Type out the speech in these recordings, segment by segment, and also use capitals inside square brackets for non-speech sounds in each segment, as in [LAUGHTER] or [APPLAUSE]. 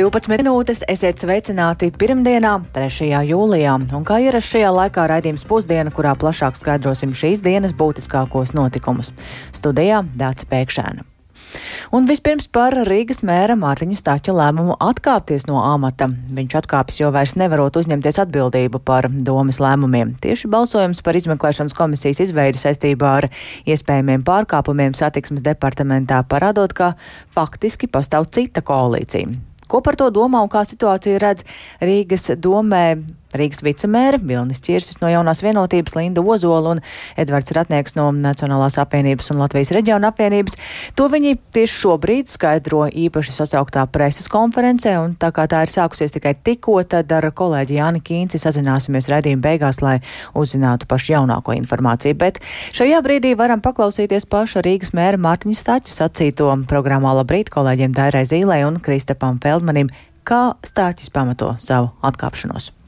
12 minūtes esiet sveicināti pirmdienā, 3. jūlijā, un kā ierasts šajā laikā raidījums pusdiena, kurā plašāk skaidrosim šīs dienas būtiskākos notikumus. Studijā Dāca Pēkšēna. Un vispirms par Rīgas mēra Mārtiņa Stāča lēmumu atkāpties no amata. Viņš atkāpjas, jo vairs nevarot uzņemties atbildību par domas lēmumiem. Tieši balsojums par izmeklēšanas komisijas izveidi saistībā ar iespējamiem pārkāpumiem satiksmes departamentā parādot, ka faktiski pastāv cita koalīcija. Ko par to domā un kā situāciju redz Rīgas domē Rīgas vicemēra Vilnis Čirsis no jaunās vienotības, Linda Ozola un Edvards Ratnieks no Nacionālās apvienības un Latvijas reģiona apvienības. To viņi tieši šobrīd skaidro īpaši sasauktā preses konferencē, un tā kā tā ir sākusies tikai tikko, tad ar kolēģi Jāni Kīnci sazināsimies redzījuma beigās, lai uzzinātu pašu jaunāko informāciju. Bet šajā brīdī varam paklausīties paša Rīgas mēra Mārtiņa Stāča sacīto programmā Labrīt kolēģiem Dairai Zīlē un Kristapam Feldmanim, kā Stāķis pamato savu atkāpšanos.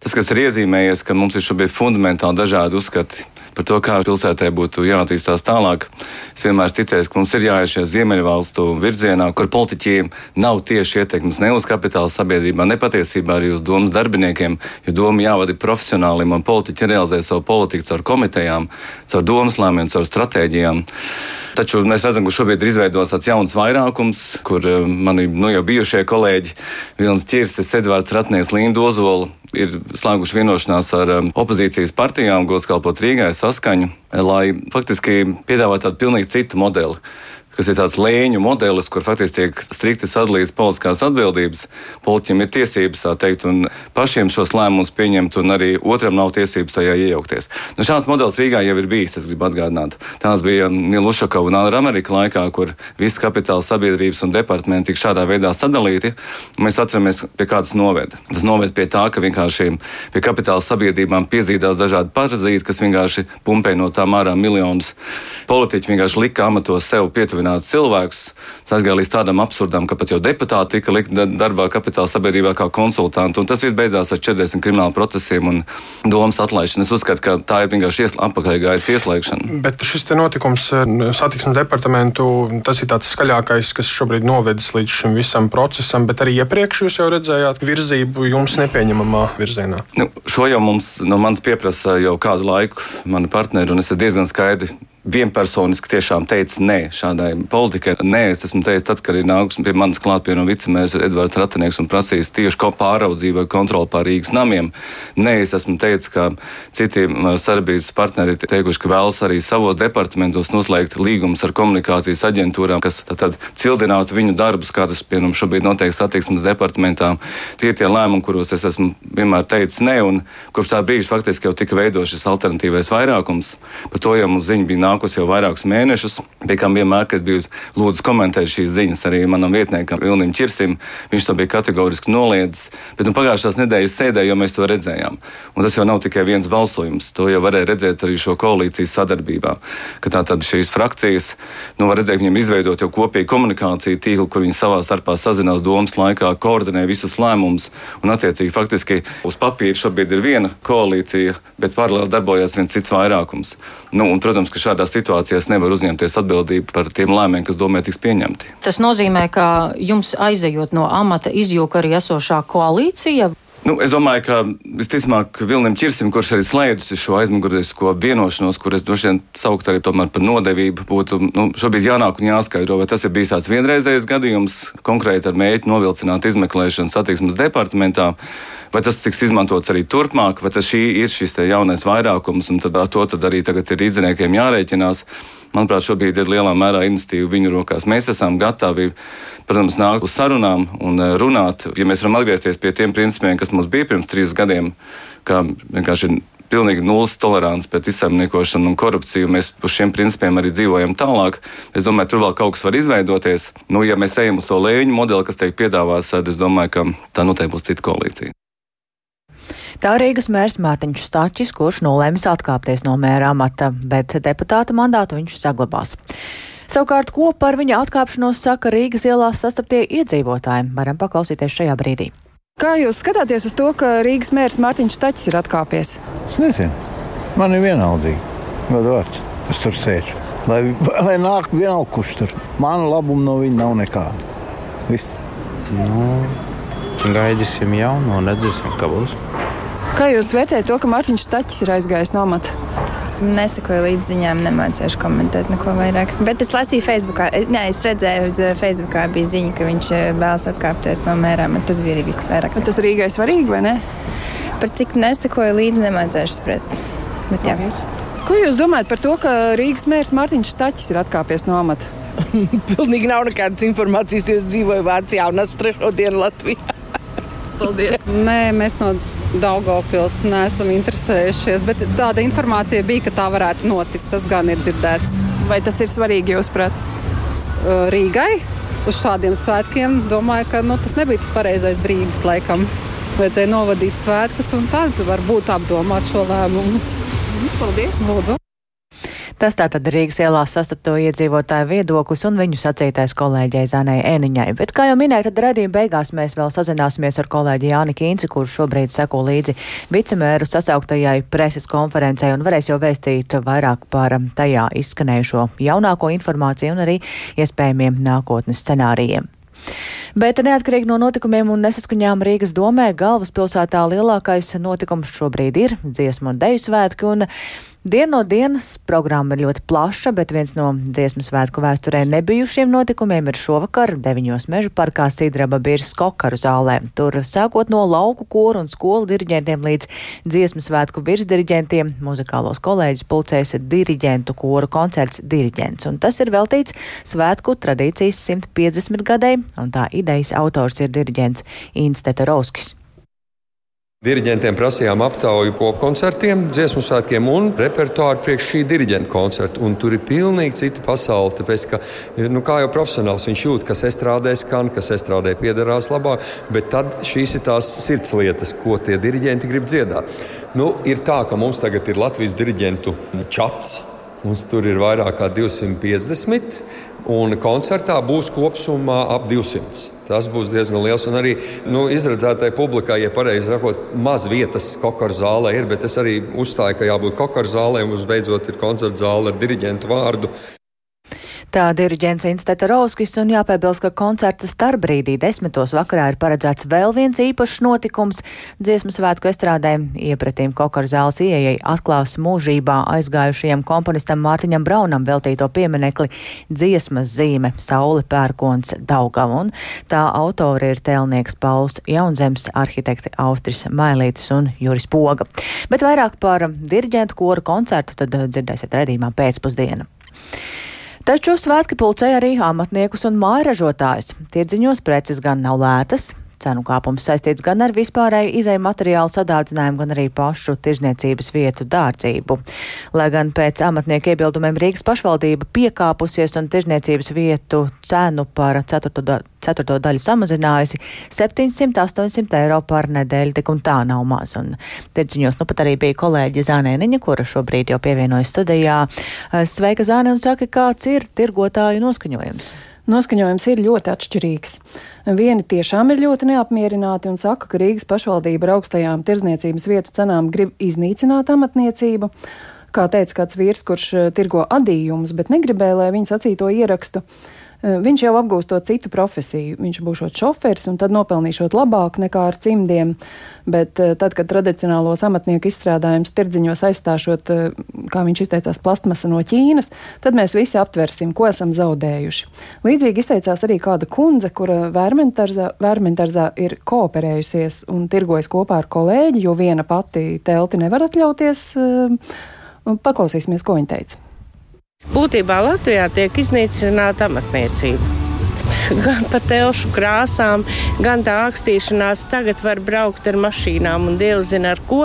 Tas, kas ir iezīmējies, ka mums ir šobrīd fundamentāli dažādi uzskati par to, kā pilsētē būtu jāattīstās tālāk. Es vienmēr ticēju, ka mums ir jāiet šajā ziemeļvalstu virzienā, kur politiķiem nav tieši ietekmes ne uz kapitāla sabiedrībā, ne patiesībā arī uz domas darbiniekiem, jo doma jāvada profesionāliem un politiķi realizē savu politiku caur komitejām, caur domas lēmumiem, caur stratēģijām. Taču mēs redzam, ka šobrīd ir izveidots tāds jauns vairākums, kur eh, mani nu, jau bijušie kolēģi Vilnis Čirsis, Edvards Ratnieks, Linda Ozola ir slēguši vienošanās ar um, opozīcijas partijām, gods kalpot Rīgai saskaņu, lai faktiski piedāvātu tādu pilnīgi citu modeli kas ir tāds lēņu modelis, kur faktiski tiek strikti sadalīts politiskās atbildības. Politiķiem ir tiesības tā teikt, un pašiem šos lēmumus pieņemt, un arī otram nav tiesības tajā iejaukties. Nu, šāds modelis Rīgā jau ir bijis, es gribu atgādināt. Tās bija Nila Ušakova un Anna Amerika laikā, kur visas kapitāla sabiedrības un departamenti tika šādā veidā sadalīti. Mēs atceramies, pie kā tas noveda. Tas noveda pie tā, ka vienkārši pie kapitāla sabiedrībām piezīdās dažādi parazīti, kas vienkārši pumpē no tām ārā miljonus. Politiķi vienkārši lika amatos sev pietuvināt cilvēkus. Tas aizgāja līdz tādam absurdam, ka pat jau deputāti tika likt darbā kapitāla sabiedrībā kā konsultanti. Tas viss beidzās ar 40 kriminālu procesiem un domas atlaišanu. Es uzskatu, ka tā ir vienkārši apakaļgājas ieslēgšana. Bet šis notikums satiksmes departamentu, tas ir tāds skaļākais, kas šobrīd novedis līdz šim visam procesam, bet arī iepriekš jūs jau redzējāt virzību jums nepieņemamā virzienā. Nu, šo jau mums no manis pieprasa jau kādu laiku mani partneri, un es diezgan skaidri vienpersoniski tiešām teica nē šādai politikai. Nē, es esmu teicis, tad, kad ir nākusi pie manis klāt pie no vicemērs Edvards Ratanieks un prasījis tieši pāraudzību vai kontroli pār Rīgas namiem. Nē, es esmu teicis, ka citiem uh, sadarbības partneri teikuši, ka vēlas arī savos departamentos noslēgt līgumus ar komunikācijas aģentūrām, kas tad, tad cildinātu viņu darbus, kā tas, piemēram, šobrīd notiek satiksmes departamentā. Tie tie lēmumi, kuros es esmu vienmēr teicis nē, un kopš tā brīža faktiski jau tika veidots šis alternatīvais vairākums. Par to jau mums ziņa bija nākusi jau vairākus mēnešus, pie kam vienmēr, kad biju lūdzu komentēt šīs ziņas arī manam vietniekam Vilnim Čirsim, viņš to bija kategoriski noliedzis. Bet nu, pagājušās nedēļas sēdē jau mēs to redzējām. Un tas jau nav tikai viens balsojums, to jau varēja redzēt arī šo koalīcijas sadarbībā. Ka tā tad šīs frakcijas, nu, var redzēt, viņiem izveidot jau kopīgu komunikāciju tīklu, kur viņi savā starpā sazinās domas laikā, koordinē visus lēmumus un attiecīgi faktiski uz papīra šobrīd ir viena koalīcija, bet paralēli darbojas viens cits vairākums. Nu, un, protams, ka šādās situācijās nevar uzņemties atbildību par tiem lēmumiem, kas domē tiks pieņemti. Tas nozīmē, ka jums aizejot no amata izjūka arī esošā koalīcija. Nu, es domāju, ka visticamāk Vilniem Čirsim, kurš arī slēdzis šo aizmugurisko vienošanos, kur es droši vien sauktu arī par nodevību, būtu nu, šobrīd jānāk un jāskaidro, vai tas ir bijis tāds vienreizējs gadījums, konkrēti ar mēģi novilcināt izmeklēšanu satiksmes departamentā vai tas tiks izmantots arī turpmāk, vai tas ir šis jaunais vairākums, un tad, to tad arī tagad ir rīdziniekiem jārēķinās. Manuprāt, šobrīd ir lielā mērā iniciatīva viņu rokās. Mēs esam gatavi, protams, nākt uz sarunām un e, runāt. Ja mēs varam atgriezties pie tiem principiem, kas mums bija pirms trīs gadiem, kā vienkārši pilnīgi nulles tolerants pret izsaimniekošanu un korupciju. Mēs par šiem principiem arī dzīvojam tālāk. Es domāju, tur vēl kaut kas var izveidoties. Nu, ja mēs ejam uz to lēņu modeli, kas tiek piedāvāts, tad es domāju, ka tā noteikti būs cita koalīcija. Tā Rīgas mērs Mārtiņš Stačis, kurš nolēmis atkāpties no mēra amata, bet deputāta mandātu viņš saglabās. Savukārt, ko par viņa atkāpšanos saka Rīgas ielās sastaptie iedzīvotāji, varam paklausīties šajā brīdī. Kā jūs skatāties uz to, ka Rīgas mērs Mārtiņš Stačis ir atkāpies? Es nezinu. Man ir vienaldīgi. Vārds, kas tur sēž. Lai, lai nāk vienalga, kurš tur. Man labumu no viņa nav nekāda. Viss. Nu, gaidīsim jaunu un redzēsim, kā būs. Kā jūs vērtējat to, ka Mārtiņš Staķis ir aizgājis no amata? Nesakoju līdz ziņām, nemācīšu komentēt neko vairāk. Bet es lasīju Facebookā, nē, es redzēju, ka Facebookā bija ziņa, ka viņš eh, vēlas atkāpties no mērām. Tas bija arī viss vairāk. Bet tas Rīgai svarīgi, vai ne? Par cik nesakoju līdzi, nemācīšu spriest. Bet, jā. Ko jūs domājat par to, ka Rīgas mērs Mārtiņš Staķis ir atkāpies no amata? [LAUGHS] Pilnīgi nav nekādas informācijas, jo es dzīvoju Vācijā un esmu trešo dienu Latvijā. Paldies! Nē, mēs no Daugopils neesam interesējušies, bet tāda informācija bija, ka tā varētu notikt. Tas gan ir dzirdēts. Vai tas ir svarīgi, jūsuprāt? Rīgai uz šādiem svētkiem domāju, ka nu, tas nebija tas pareizais brīdis laikam. Vajadzēja novadīt svētkus un tad varbūt apdomāt šo lēmumu. Paldies! Lūdzu! Tas tātad Rīgas ielās sastapto iedzīvotāju viedoklis un viņu sacītais kolēģei Zanai Eniņai. Bet, kā jau minēja, tad redzījuma beigās mēs vēl sazināsimies ar kolēģi Jāni Kīnci, kurš šobrīd seko līdzi vicemēru sasauktajai preses konferencē un varēs jau vēstīt vairāk par tajā izskanējušo jaunāko informāciju un arī iespējamiem nākotnes scenārijiem. Bet neatkarīgi no notikumiem un nesaskaņām Rīgas domē, galvaspilsētā lielākais notikums šobrīd ir dziesmu un deju svētki. Un Diena no dienas programma ir ļoti plaša, bet viens no dziesmu svētku vēsturē nebijušiem notikumiem ir šovakar 9. meža parkā Sidraba Biržas kokaru zālē. Tur sākot no lauku koru un skolu diriģentiem līdz dziesmu svētku virsdiriģentiem, muzikālos kolēģis pulcēs diriģentu koru koncerts diriģents. Un tas ir veltīts svētku tradīcijas 150 gadai, un tā idejas autors ir diriģents Insteta Rauskis. Diriģentiem prasījām aptauju popkoncertiem, dziesmu svētkiem un repertuāru priekš šī diriģenta koncerta. Un tur ir pilnīgi cita pasaule. Tāpēc, ka, nu, kā jau profesionāls viņš jūt, kas estrādē skan, kas estrādē piederās labāk, bet tad šīs ir tās sirds lietas, ko tie diriģenti grib dziedāt. Nu, ir tā, ka mums tagad ir Latvijas diriģentu čats. Mums tur ir vairāk kā 250, un koncertā būs kopumā ap 200. Tas būs diezgan liels. Un arī nu, izredzētai publikai, ja pareizi sakot, maz vietas kokaru zālē ir, bet es arī uzstāju, ka jābūt kokaru zālē, un mums beidzot ir koncerta zāle ar diriģentu vārdu. Tā diriģents Insteta Rauskis un jāpiebilst, ka koncerta starpbrīdī desmitos vakarā ir paredzēts vēl viens īpašs notikums - dziesmu svētku estrādēm iepratīm Kokar zāles ieejai atklās mūžībā aizgājušajam komponistam Mārtiņam Braunam veltīto pieminekli dziesmas zīme Saule pērkons Daugava, un tā autori ir tēlnieks Pauls Jaunzems, arhitekts Austris Mailītis un Juris Poga. Bet vairāk par diriģentu koru koncertu tad dzirdēsiet redzījumā pēcpusdienu. Taču svētki pulcēja arī amatniekus un mājražotājus. Tirdziņos preces gan nav lētas, Cenu kāpums saistīts gan ar vispārēju izēju materiālu sadārdzinājumu, gan arī pašu tirzniecības vietu dārdzību. Lai gan pēc amatnieku iebildumiem Rīgas pašvaldība piekāpusies un tirzniecības vietu cenu par ceturto, da ceturto daļu samazinājusi 700-800 eiro par nedēļu, tik un tā nav maz. Un tirdziņos nu pat arī bija kolēģi Zānēniņa, kura šobrīd jau pievienojas studijā. Sveika, Zāne, un saka, kāds ir tirgotāju noskaņojums? Noskaņojums ir ļoti atšķirīgs. Vieni tiešām ir ļoti neapmierināti un saka, ka Rīgas pašvaldība ar augstajām tirzniecības vietu cenām grib iznīcināt amatniecību. Kā teica kāds vīrs, kurš eh, tirgo adījumus, bet negribēja, lai viņa sacīto ierakstu. Eh, viņš jau apgūstot citu profesiju. Viņš būšot šoferis un tad nopelnīšot labāk nekā ar cimdiem. Bet eh, tad, kad tradicionālos amatnieku izstrādājumus tirdziņos aizstāšot, eh, kā viņš izteicās, plastmasa no Ķīnas, tad mēs visi aptversim, ko esam zaudējuši. Līdzīgi izteicās arī kāda kundze, kura vērmentarzā ir kooperējusies un tirgojas kopā ar kolēģi, jo viena pati telti nevar atļauties. Paklausīsimies, ko viņa teica. Būtībā Latvijā tiek iznīcināta amatniecība. Gan pa telšu krāsām, gan tā akstīšanās. Tagad var braukt ar mašīnām un dievs zina ar ko.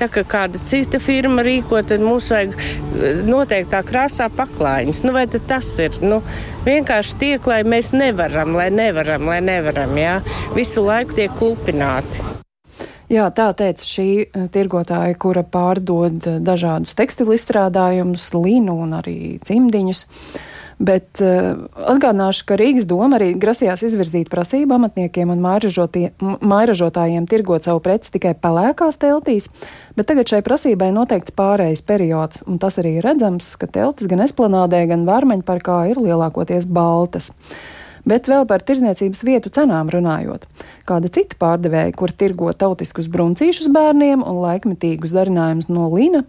Tā kā kāda cita firma rīko, tad mums vajag eh, noteiktā krāsā paklājiņas. Nu, vai tas ir? Nu, vienkārši tiek, lai mēs nevaram, lai nevaram, lai nevaram. Jā? Visu laiku tiek klupināti. Jā, tā teica šī eh, tirgotāja, kura pārdod eh, dažādus tekstilu izstrādājumus, linu un arī cimdiņus. Bet uh, atgādināšu, ka Rīgas doma arī grasījās izvirzīt prasību amatniekiem un mājražotājiem tirgot savu preci tikai pelēkās teltīs, bet tagad šai prasībai noteikts pārējais periods, un tas arī redzams, ka teltis gan esplanādē, gan vārmeņparkā ir lielākoties baltas. Bet vēl par tirzniecības vietu cenām runājot. Kāda cita pārdevēja, kur tirgo tautiskus bruncīšus bērniem un laikmetīgus darinājumus no Lina,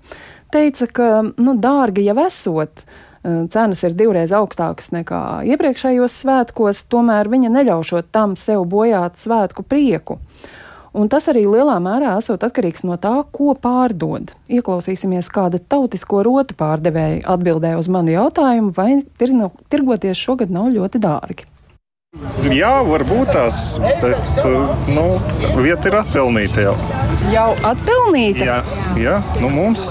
teica, ka nu, dārgi jau esot. Cenas ir divreiz augstākas nekā iepriekšējos svētkos, tomēr viņa neļaušot tam sev bojāt svētku prieku. Un tas arī lielā mērā esot atkarīgs no tā, ko pārdod. Ieklausīsimies, kāda tautisko rotu pārdevēja atbildēja uz manu jautājumu, vai tirgoties šogad nav ļoti dārgi. Jā, varbūt tās, bet nu, vieta ir atpelnīta jau. Jau atpelnīta? Jā, jā. Nu, mums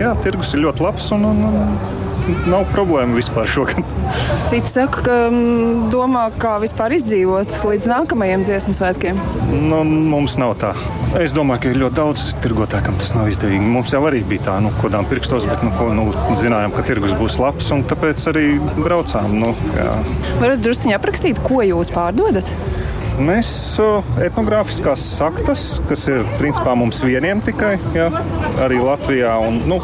jā, tirgus ir ļoti labs un, un, un nav problēma vispār šogad. Citi saka, ka mm, domā, kā vispār izdzīvot līdz nākamajiem dziesmu svētkiem. Nu, mums nav tā. Es domāju, ka ir ļoti daudz tirgotāju, kam tas nav izdevīgi. Mums jau arī bija tā, nu, kodām pirkstos, bet nu, ko, nu, zinājām, ka tirgus būs labs, un tāpēc arī braucām. Nu, jā. Varat drusciņā aprakstīt, ko jūs pārdodat? Mēs etnogrāfiskās saktas, kas ir principā mums vieniem tikai, jā, arī Latvijā. Un, nu,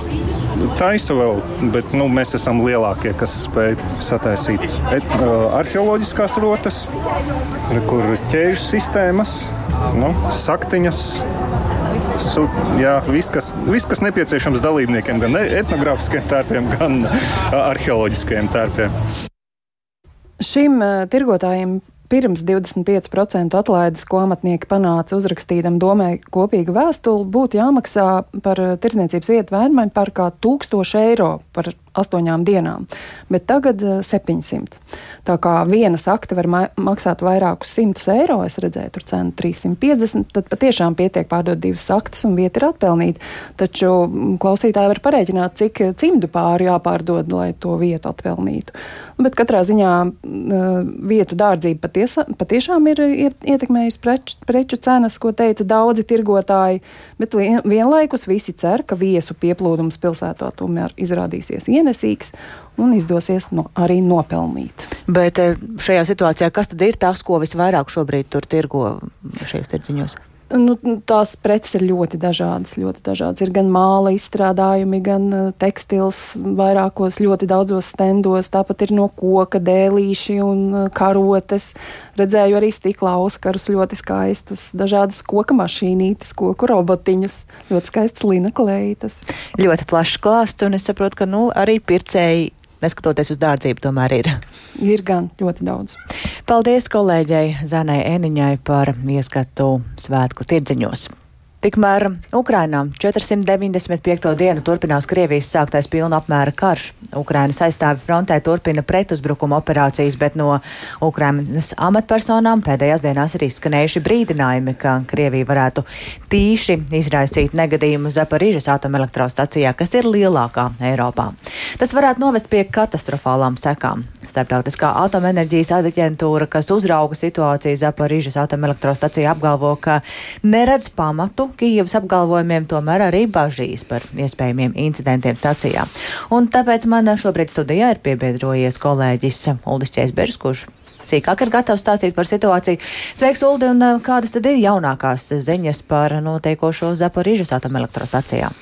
taisa vēl, bet nu, mēs esam lielākie, kas spēj sataisīt et, uh, arheoloģiskās rotas, kur ķēžu sistēmas, nu, saktiņas. Su, jā, viss kas, vis, kas nepieciešams dalībniekiem, gan etnogrāfiskiem tērpiem, gan arheoloģiskajiem tērpiem. Šim tirgotājiem pirms 25% atlaides, ko amatnieki panāca uzrakstītam domai kopīgu vēstuli, būtu jāmaksā par tirdzniecības vietu vērmēm par kā 1000 eiro par astoņām dienām, bet tagad 700. Tā kā viena sakta var ma maksāt vairākus simtus eiro, es redzēju tur cenu 350, tad patiešām pietiek pārdot divas saktas un vieta ir atpelnīta. Taču klausītāji var pareiķināt, cik cimdu pāri jāpārdod, lai to vietu atpelnītu. Bet katrā ziņā vietu dārdzība patiesa, patiešām ir ietekmējusi preču, preču cenas, ko teica daudzi tirgotāji, bet vienlaikus visi cer, ka viesu pieplūdums pilsētā tomēr izrādīsies ienesīgs un izdosies no, arī nopelnīt. Bet eh, šajā situācijā kas tad ir tas, ko visvairāk šobrīd tur tirgo šajos tirdziņos? Nu, tās preces ir ļoti dažādas, ļoti dažādas. Ir gan māla izstrādājumi, gan uh, tekstils vairākos ļoti daudzos stendos, tāpat ir no koka dēlīši un uh, karotes. Redzēju arī stikla auskarus ļoti skaistus, dažādas koka mašīnītes, koku robotiņus, ļoti skaistas lina kleitas. Ļoti plašs klāsts, un es saprotu, ka nu, arī pircēji neskatoties uz dārdzību, tomēr ir. Ir gan ļoti daudz. Paldies kolēģei Zanai Eniņai par ieskatu svētku tirdziņos. Tikmēr Ukrainā 495. dienu turpinās Krievijas sāktais pilna apmēra karš. Ukrainas aizstāvi frontē turpina pretuzbrukuma operācijas, bet no Ukrainas amatpersonām pēdējās dienās ir izskanējuši brīdinājumi, ka Krievija varētu tīši izraisīt negadījumu Zaparīžas atomelektrostacijā, kas ir lielākā Eiropā. Tas varētu novest pie katastrofālām sekām. Starptautiskā atomenerģijas aģentūra, kas uzrauga situāciju Zaparīžas atomelektrostacijā, apgalvo, ka neredz pamatu Kijavas apgalvojumiem, tomēr arī bažīs par iespējamiem incidentiem stacijā. Un tāpēc man šobrīd studijā ir piebiedrojies kolēģis Uldis Čēsbergs, kurš sīkāk ir gatavs stāstīt par situāciju. Sveiks, Uldi, un kādas tad ir jaunākās ziņas par notiekošo Zaporīžas atomelektrostacijā?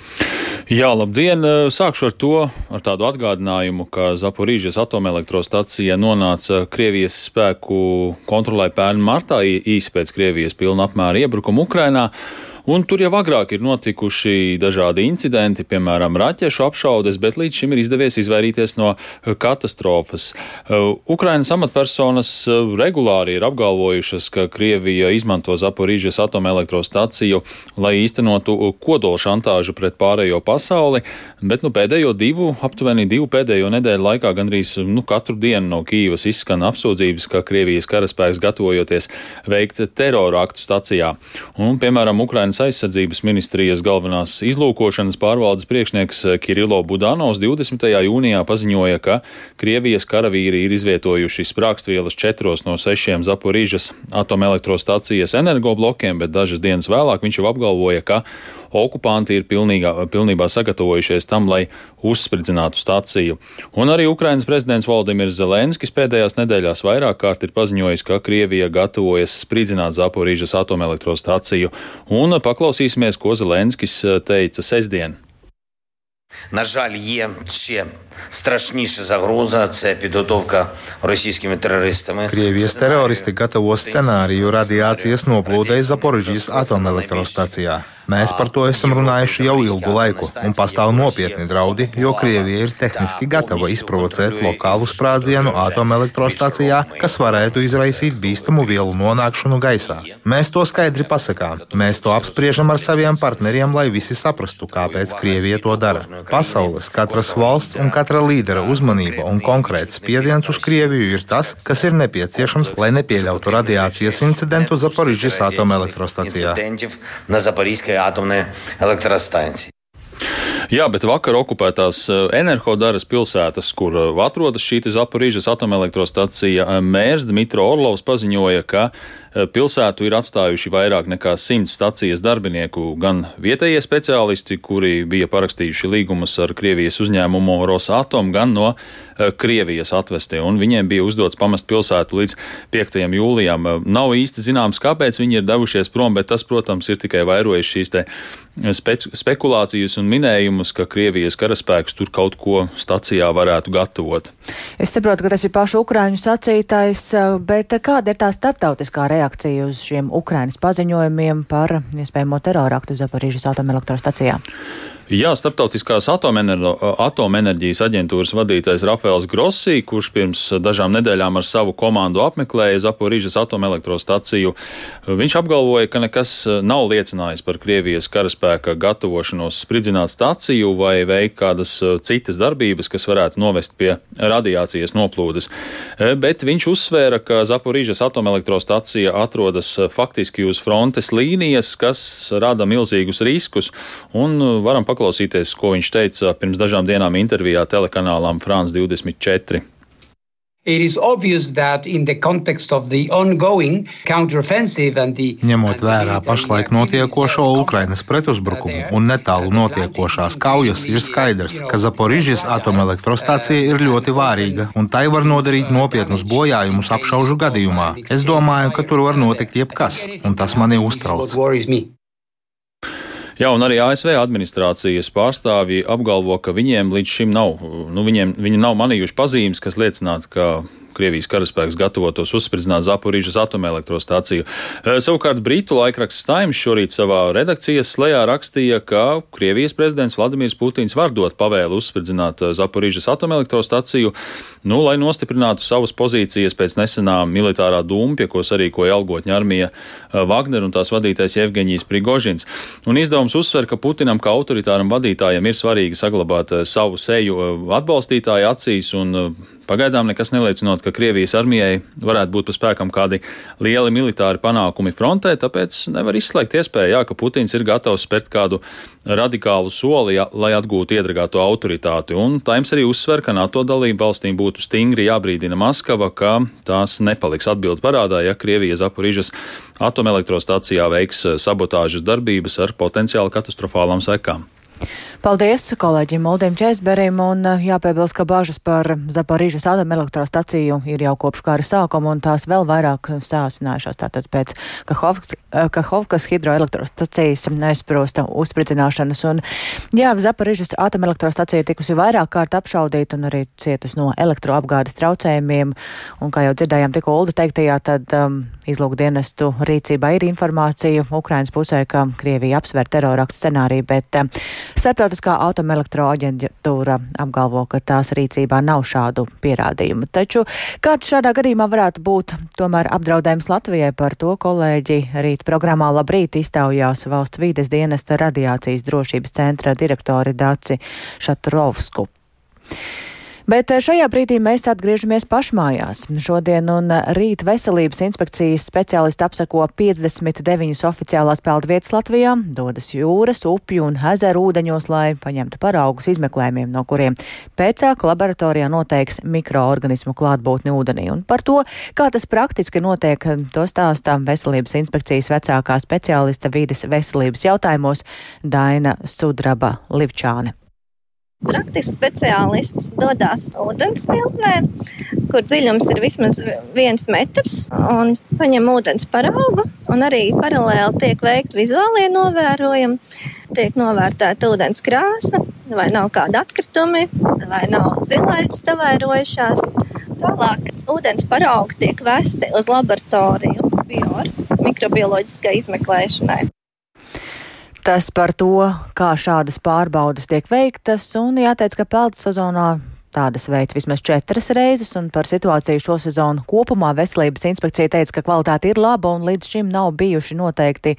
Jā, labdien! Sākšu ar to, ar tādu atgādinājumu, ka Zaporīžas atomelektrostacija nonāca Krievijas spēku kontrolē pērn martā īsi pēc Krievijas pilna apmēra iebrukuma Ukrainā. Un tur jau agrāk ir notikuši dažādi incidenti, piemēram, raķešu apšaudes, bet līdz šim ir izdevies izvairīties no eh, katastrofas. Eh, Ukrainas amatpersonas eh, regulāri ir apgalvojušas, ka Krievija izmanto Zaporīžas atomelektrostaciju, lai īstenotu kodola šantāžu pret pārējo pasauli, bet nu, pēdējo divu, aptuveni divu pēdējo nedēļu laikā gandrīz nu, katru dienu no Kīvas izskan apsūdzības, ka Krievijas karaspēks gatavojoties veikt terora aktu stacijā. Un, piemēram, Ukrainas Ukrainas aizsardzības ministrijas galvenās izlūkošanas pārvaldes priekšnieks Kirilo Budanovs 20. jūnijā paziņoja, ka Krievijas karavīri ir izvietojuši sprākstvielas četros no sešiem Zaporīžas atomelektrostacijas energoblokiem, bet dažas dienas vēlāk viņš jau apgalvoja, ka okupanti ir pilnīgā, pilnībā sagatavojušies tam, lai uzspridzinātu staciju. Un arī Ukrainas prezidents Valdimirs Zelenskis pēdējās nedēļās vairāk kārt ir paziņojis, ka Krievija gatavojas spridzināt Zaporīžas atomelektrostaciju. Un paklausīsimies, ko Zelenskis eh, teica sestdien. На жаль, є ще страшніша загроза це підготовка російськими терористами. Krievijas teroristi gatavo scenāriju radiācijas noplūdei Zaporižģijas atomelektrostacijā. Mēs par to esam runājuši jau ilgu laiku, un pastāv nopietni draudi, jo Krievija ir tehniski gatava izprovocēt lokālu sprādzienu atomelektrostacijā, kas varētu izraisīt bīstamu vielu nonākšanu gaisā. Mēs to skaidri pasakām. Mēs to apspriežam ar saviem partneriem, lai visi saprastu, kāpēc Krievija to dara. Pasaules, katras valsts un katra līdera uzmanība un konkrēts spiediens uz Krieviju ir tas, kas ir nepieciešams, lai nepieļautu radiācijas incidentu Zaporižģijas atomelektrostacijā Інцидентів на Запорізькій атомній електростанції. Jā, bet vakar okupētās energodaras pilsētas, kur atrodas šī Zaporīžas atomelektrostacija, mērs Dmitro Orlovs paziņoja, ka pilsētu ir atstājuši vairāk nekā simts stacijas darbinieku, gan vietējie speciālisti, kuri bija parakstījuši līgumus ar Krievijas uzņēmumu Rosatom, gan no Krievijas atvestie, un viņiem bija uzdots pamest pilsētu līdz 5. jūlijam. Nav īsti zināms, kāpēc viņi ir devušies prom, bet tas, protams, ir tikai vairojis šīs te spec spekulācijas un minējumus, ka Krievijas karaspēks tur kaut ko stacijā varētu gatavot. Es saprotu, ka tas ir pašu Ukrāņu sacītais, bet kāda ir tā starptautiskā reakcija uz šiem Ukrainas paziņojumiem par iespējamo teroraktu Zaparīžas atomelektrostacijā? Jā, Startautiskās atomenerģijas aģentūras vadītājs Rafaels Grossī, kurš pirms dažām nedēļām ar savu komandu apmeklēja Zaporīžas atomelektrostaciju, viņš apgalvoja, ka nekas nav liecinājis par Krievijas karaspēka gatavošanos spridzināt staciju vai veikt kādas citas darbības, kas varētu novest pie radiācijas noplūdes. Bet viņš uzsvēra, ka Zaporīžas atomelektrostacija atrodas faktiski uz frontes līnijas, kas rada milzīgus riskus, un varam paklausīties paklausīties, ko viņš teica pirms dažām dienām intervijā telekanālām France 24. Ņemot vērā pašlaik notiekošo Ukrainas pretuzbrukumu un netālu notiekošās kaujas, ir skaidrs, ka Zaporižas atomelektrostacija ir ļoti vārīga un tai var nodarīt nopietnus bojājumus apšaužu gadījumā. Es domāju, ka tur var notikt jebkas, un tas mani uztrauc. Jā, un arī ASV administrācijas pārstāvji apgalvo, ka viņiem līdz šim nav, nu, viņiem, viņi nav manījuši pazīmes, kas liecinātu, ka Krievijas karaspēks gatavotos uzspridzināt Zaporīžas atomelektrostāciju. Savukārt Britu laikraksts Times šorīt savā redakcijas slēgā rakstīja, ka Krievijas prezidents Vladimirs Putins var dot pavēlu uzspridzināt Zaporīžas atomelektrostāciju, nu, lai nostiprinātu savas pozīcijas pēc nesenā militārā dumpja, ko sarīkoja algotņa armija Wagner un tās vadītais Evgeņijs Prigožins. Un izdevums uzsver, ka Putinam kā autoritāram vadītājam ir svarīgi saglabāt savu seju atbalstītāju acīs un Pagaidām nekas neliecinot, ka Krievijas armijai varētu būt pa spēkam kādi lieli militāri panākumi frontē, tāpēc nevar izslēgt iespēju, jā, ka Putins ir gatavs spērt kādu radikālu soli, jā, lai atgūtu iedragāto autoritāti. Un Times arī uzsver, ka NATO dalību valstīm būtu stingri jābrīdina Maskava, ka tās nepaliks atbildi parādā, ja Krievija Zaporīžas atomelektrostacijā veiks sabotāžas darbības ar potenciāli katastrofālām sekām. Paldies kolēģim Moldim Čēsberim un eh, jāpiebilst, ka bažas par Zaparīžas atomelektrostaciju ir jau kopš kara sākuma un tās vēl vairāk sāsinājušās tātad pēc Kahovkas, eh, Kahovkas hidroelektrostacijas aizsprosta uzspridzināšanas. Un, jā, Zaparīžas atomelektrostacija tikusi vairāk kārt apšaudīta un arī cietus no elektroapgādes traucējumiem. Un, kā jau dzirdējām tikko Ulda teiktajā, tad um, izlūkdienestu rīcībā ir informācija Ukrainas pusē, ka Krievija apsver teroraktu scenāriju, bet um, Startautiskā atomelektroaģentūra apgalvo, ka tās rīcībā nav šādu pierādījumu. Taču kāds šādā gadījumā varētu būt tomēr apdraudējums Latvijai par to kolēģi rīt programmā Labrīt iztaujās valsts vīdes dienesta radiācijas drošības centra direktori Daci Šatrovsku. Bet eh, šajā brīdī mēs atgriežamies pašmājās. Šodien un eh, rīt veselības inspekcijas speciālisti apsako 59 oficiālās peldvietas Latvijā, dodas jūras, upju un ezeru ūdeņos, lai paņemtu paraugus izmeklējumiem, no kuriem pēcāk laboratorijā noteiks mikroorganismu klātbūtni ūdenī. Un par to, kā tas praktiski notiek, to stāstā veselības inspekcijas vecākā speciālista vides veselības jautājumos Daina Sudraba Livčāne. Praktisks speciālists dodas ūdens tilpnē, kur dziļums ir vismaz viens metrs, un paņem ūdens paraugu, arī paralēli tiek veikt vizuālie novērojumi, tiek novērtēta ūdens krāsa, vai nav kāda atkritumi, vai nav zilaitas savairojušās. Tālāk ūdens paraugi tiek vesti uz laboratoriju bio mikrobioloģiskai izmeklēšanai. Tas par to, kā šādas pārbaudas tiek veiktas, un jāteic, ka peldu sezonā Tādas veids vismaz četras reizes, un par situāciju šo sezonu kopumā veselības inspekcija teica, ka kvalitāte ir laba un līdz šim nav bijuši noteikti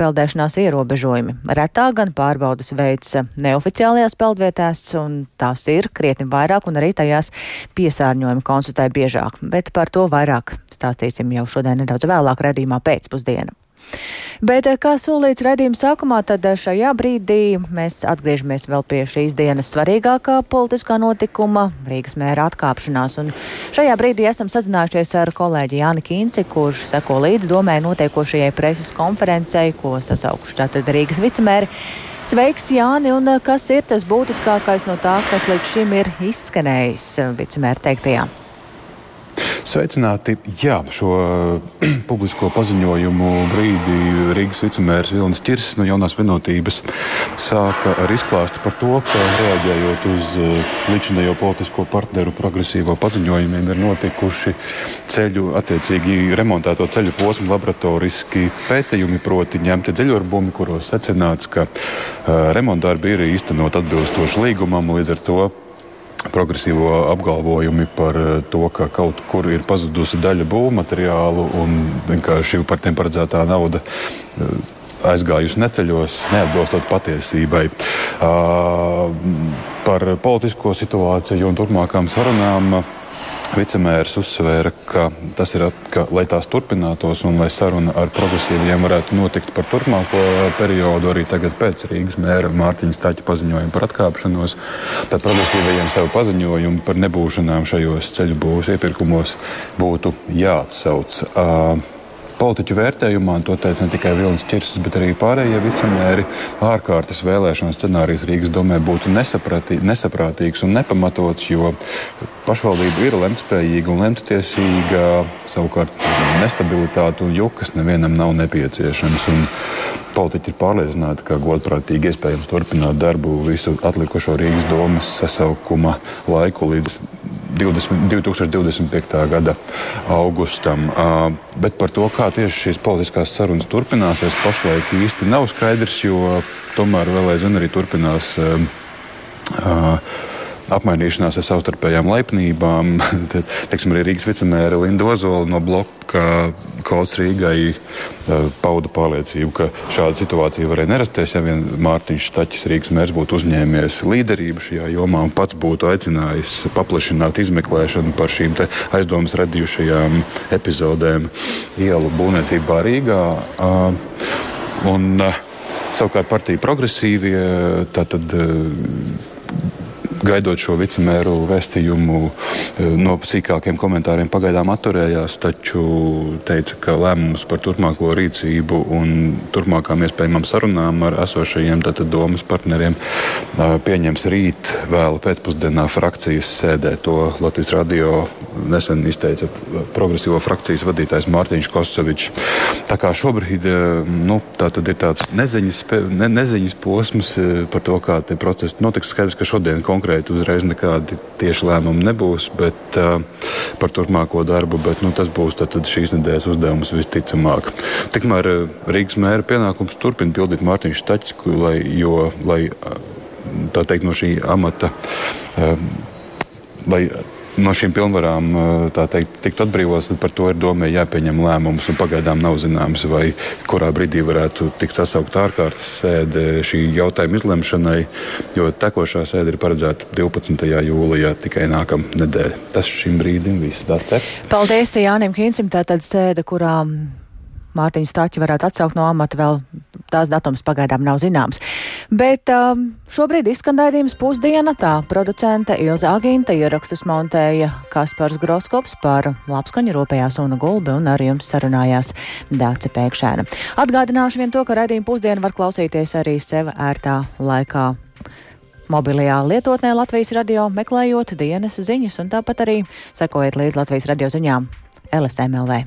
peldēšanās ierobežojumi. Retāk gan pārbaudas veids neoficiālajās peldvietās, un tās ir krietni vairāk, un arī tajās piesārņojumi konsultē biežāk. Bet par to vairāk stāstīsim jau šodien nedaudz vēlāk redzījumā pēcpusdienā. Bet, eh, kā solīts redzījuma sākumā, tad eh, šajā brīdī mēs atgriežamies vēl pie šīs dienas svarīgākā politiskā notikuma - Rīgas mēra atkāpšanās. Un šajā brīdī esam sazinājušies ar kolēģi Jāni Kīnci, kurš seko līdz domē notiekošajai preses konferencei, ko sasaukuši tātad Rīgas vicemēri. Sveiks, Jāni, un eh, kas ir tas būtiskākais no tā, kas līdz šim ir izskanējis vicemēra teiktajā? Sveicināti! Jā, šo [CLEARS THROAT] publisko paziņojumu brīdī Rīgas vicemērs Vilnis Čirsis no jaunās vienotības sāka ar izklāstu par to, ka reaģējot uz eh, līdzinējo politisko partneru progresīvo paziņojumiem ir notikuši ceļu, attiecīgi remontēto ceļu posmu laboratoriski pētījumi, proti ņemti dziļurbumi, kuros secināts, ka uh, remontdarbi ir īstenot atbilstoši līgumam, līdz ar to progresīvo apgalvojumi par eh, to, ka kaut kur ir pazudusi daļa būvmateriālu un vienkārši par tiem paredzētā nauda eh, aizgājusi neceļos, neatbilstot patiesībai. Uh, par politisko situāciju un turpmākām sarunām. Vicemērs uzsvēra, ka tas ir, ka, lai tās turpinātos un lai saruna ar progresīviem varētu notikt par turpmāko periodu, arī tagad pēc Rīgas mēra Mārtiņa Stāķa paziņojuma par atkāpšanos, tad progresīvajiem savu paziņojumu par nebūšanām šajos ceļu būvs iepirkumos būtu jāatsauc. Uh, politiķu vērtējumā, un to teica ne tikai Vilnis Čirsis, bet arī pārējie vicemēri, ārkārtas vēlēšanu scenārijs Rīgas domē būtu nesaprātīgs un nepamatots, jo pašvaldība ir lemtspējīga un lemttiesīga, savukārt nestabilitāte un jukas nevienam nav nepieciešams. Un politiķi ir pārliecināti, ka godprātīgi iespējams turpināt darbu visu atlikušo Rīgas domas sasaukuma laiku līdz 20, 2025. gada augustam. Bet par to, kā tieši šīs politiskās sarunas turpināsies, pašlaik īsti nav skaidrs, jo tomēr vēl aizvien arī turpinās. Uh, apmainīšanās ar savstarpējām laipnībām. [LAUGHS] Tad, teiksim, arī Rīgas vicemēra Linda Ozola no bloka Kauts Rīgai uh, pauda pārliecību, ka šāda situācija varēja nerasties, ja vien Mārtiņš Stačs Rīgas mērs būtu uzņēmies līderību šajā jomā un pats būtu aicinājis paplašināt izmeklēšanu par šīm aizdomas radījušajām epizodēm ielu būvniecībā Rīgā. Uh, un, uh, Savukārt partija progresīvie tātad gaidot šo vicemēru vēstījumu, e, no sīkākiem komentāriem pagaidām atturējās, taču teica, ka lēmums par turpmāko rīcību un turpmākām iespējamām sarunām ar esošajiem domas partneriem e, pieņems rīt vēl pēcpusdienā frakcijas sēdē. To Latvijas radio nesen izteica progresīvo frakcijas vadītājs Mārtiņš Kosovičs. Tā kā šobrīd e, nu, tā ir tāds neziņas, ne, neziņas posms par to, kā tie procesi notiks. Skaidrs, ka šodien konkrēti uzreiz nekādi tieši lēmumi nebūs bet, uh, par turpmāko darbu, bet nu, tas būs tad, šīs nedēļas uzdevums visticamāk. Tikmēr Rīgas mēra pienākums turpina pildīt Mārtiņš Taķis, lai, jo, lai tā teikt, no šī amata. Lai no šīm pilnvarām teikt, tiktu atbrīvots, tad par to ir domē jāpieņem lēmums. Pagaidām nav zināms, vai kurā brīdī varētu tikt sasaukt ārkārtas sēde šī jautājuma izlemšanai, jo tekošā sēde ir paredzēta 12. jūlijā tikai nākamā nedēļa. Tas šim brīdim viss. Paldies Jānim Kīnsim, tā tad sēde, kurā Mārtiņu Stāķi varētu atsaukt no amata vēl tās datums pagaidām nav zināms. Bet um, šobrīd izskan raidījums pusdiena, tā producente Ilza Agīnta ierakstus montēja Kaspars Groskops par labskaņu ropējās un gulbi un ar jums sarunājās Dāce Pēkšēna. Atgādināšu vien to, ka raidījumu pusdienu var klausīties arī sev ērtā laikā mobilajā lietotnē Latvijas radio, meklējot dienas ziņas, un tāpat arī sekojiet līdz Latvijas radio ziņām LSMLV.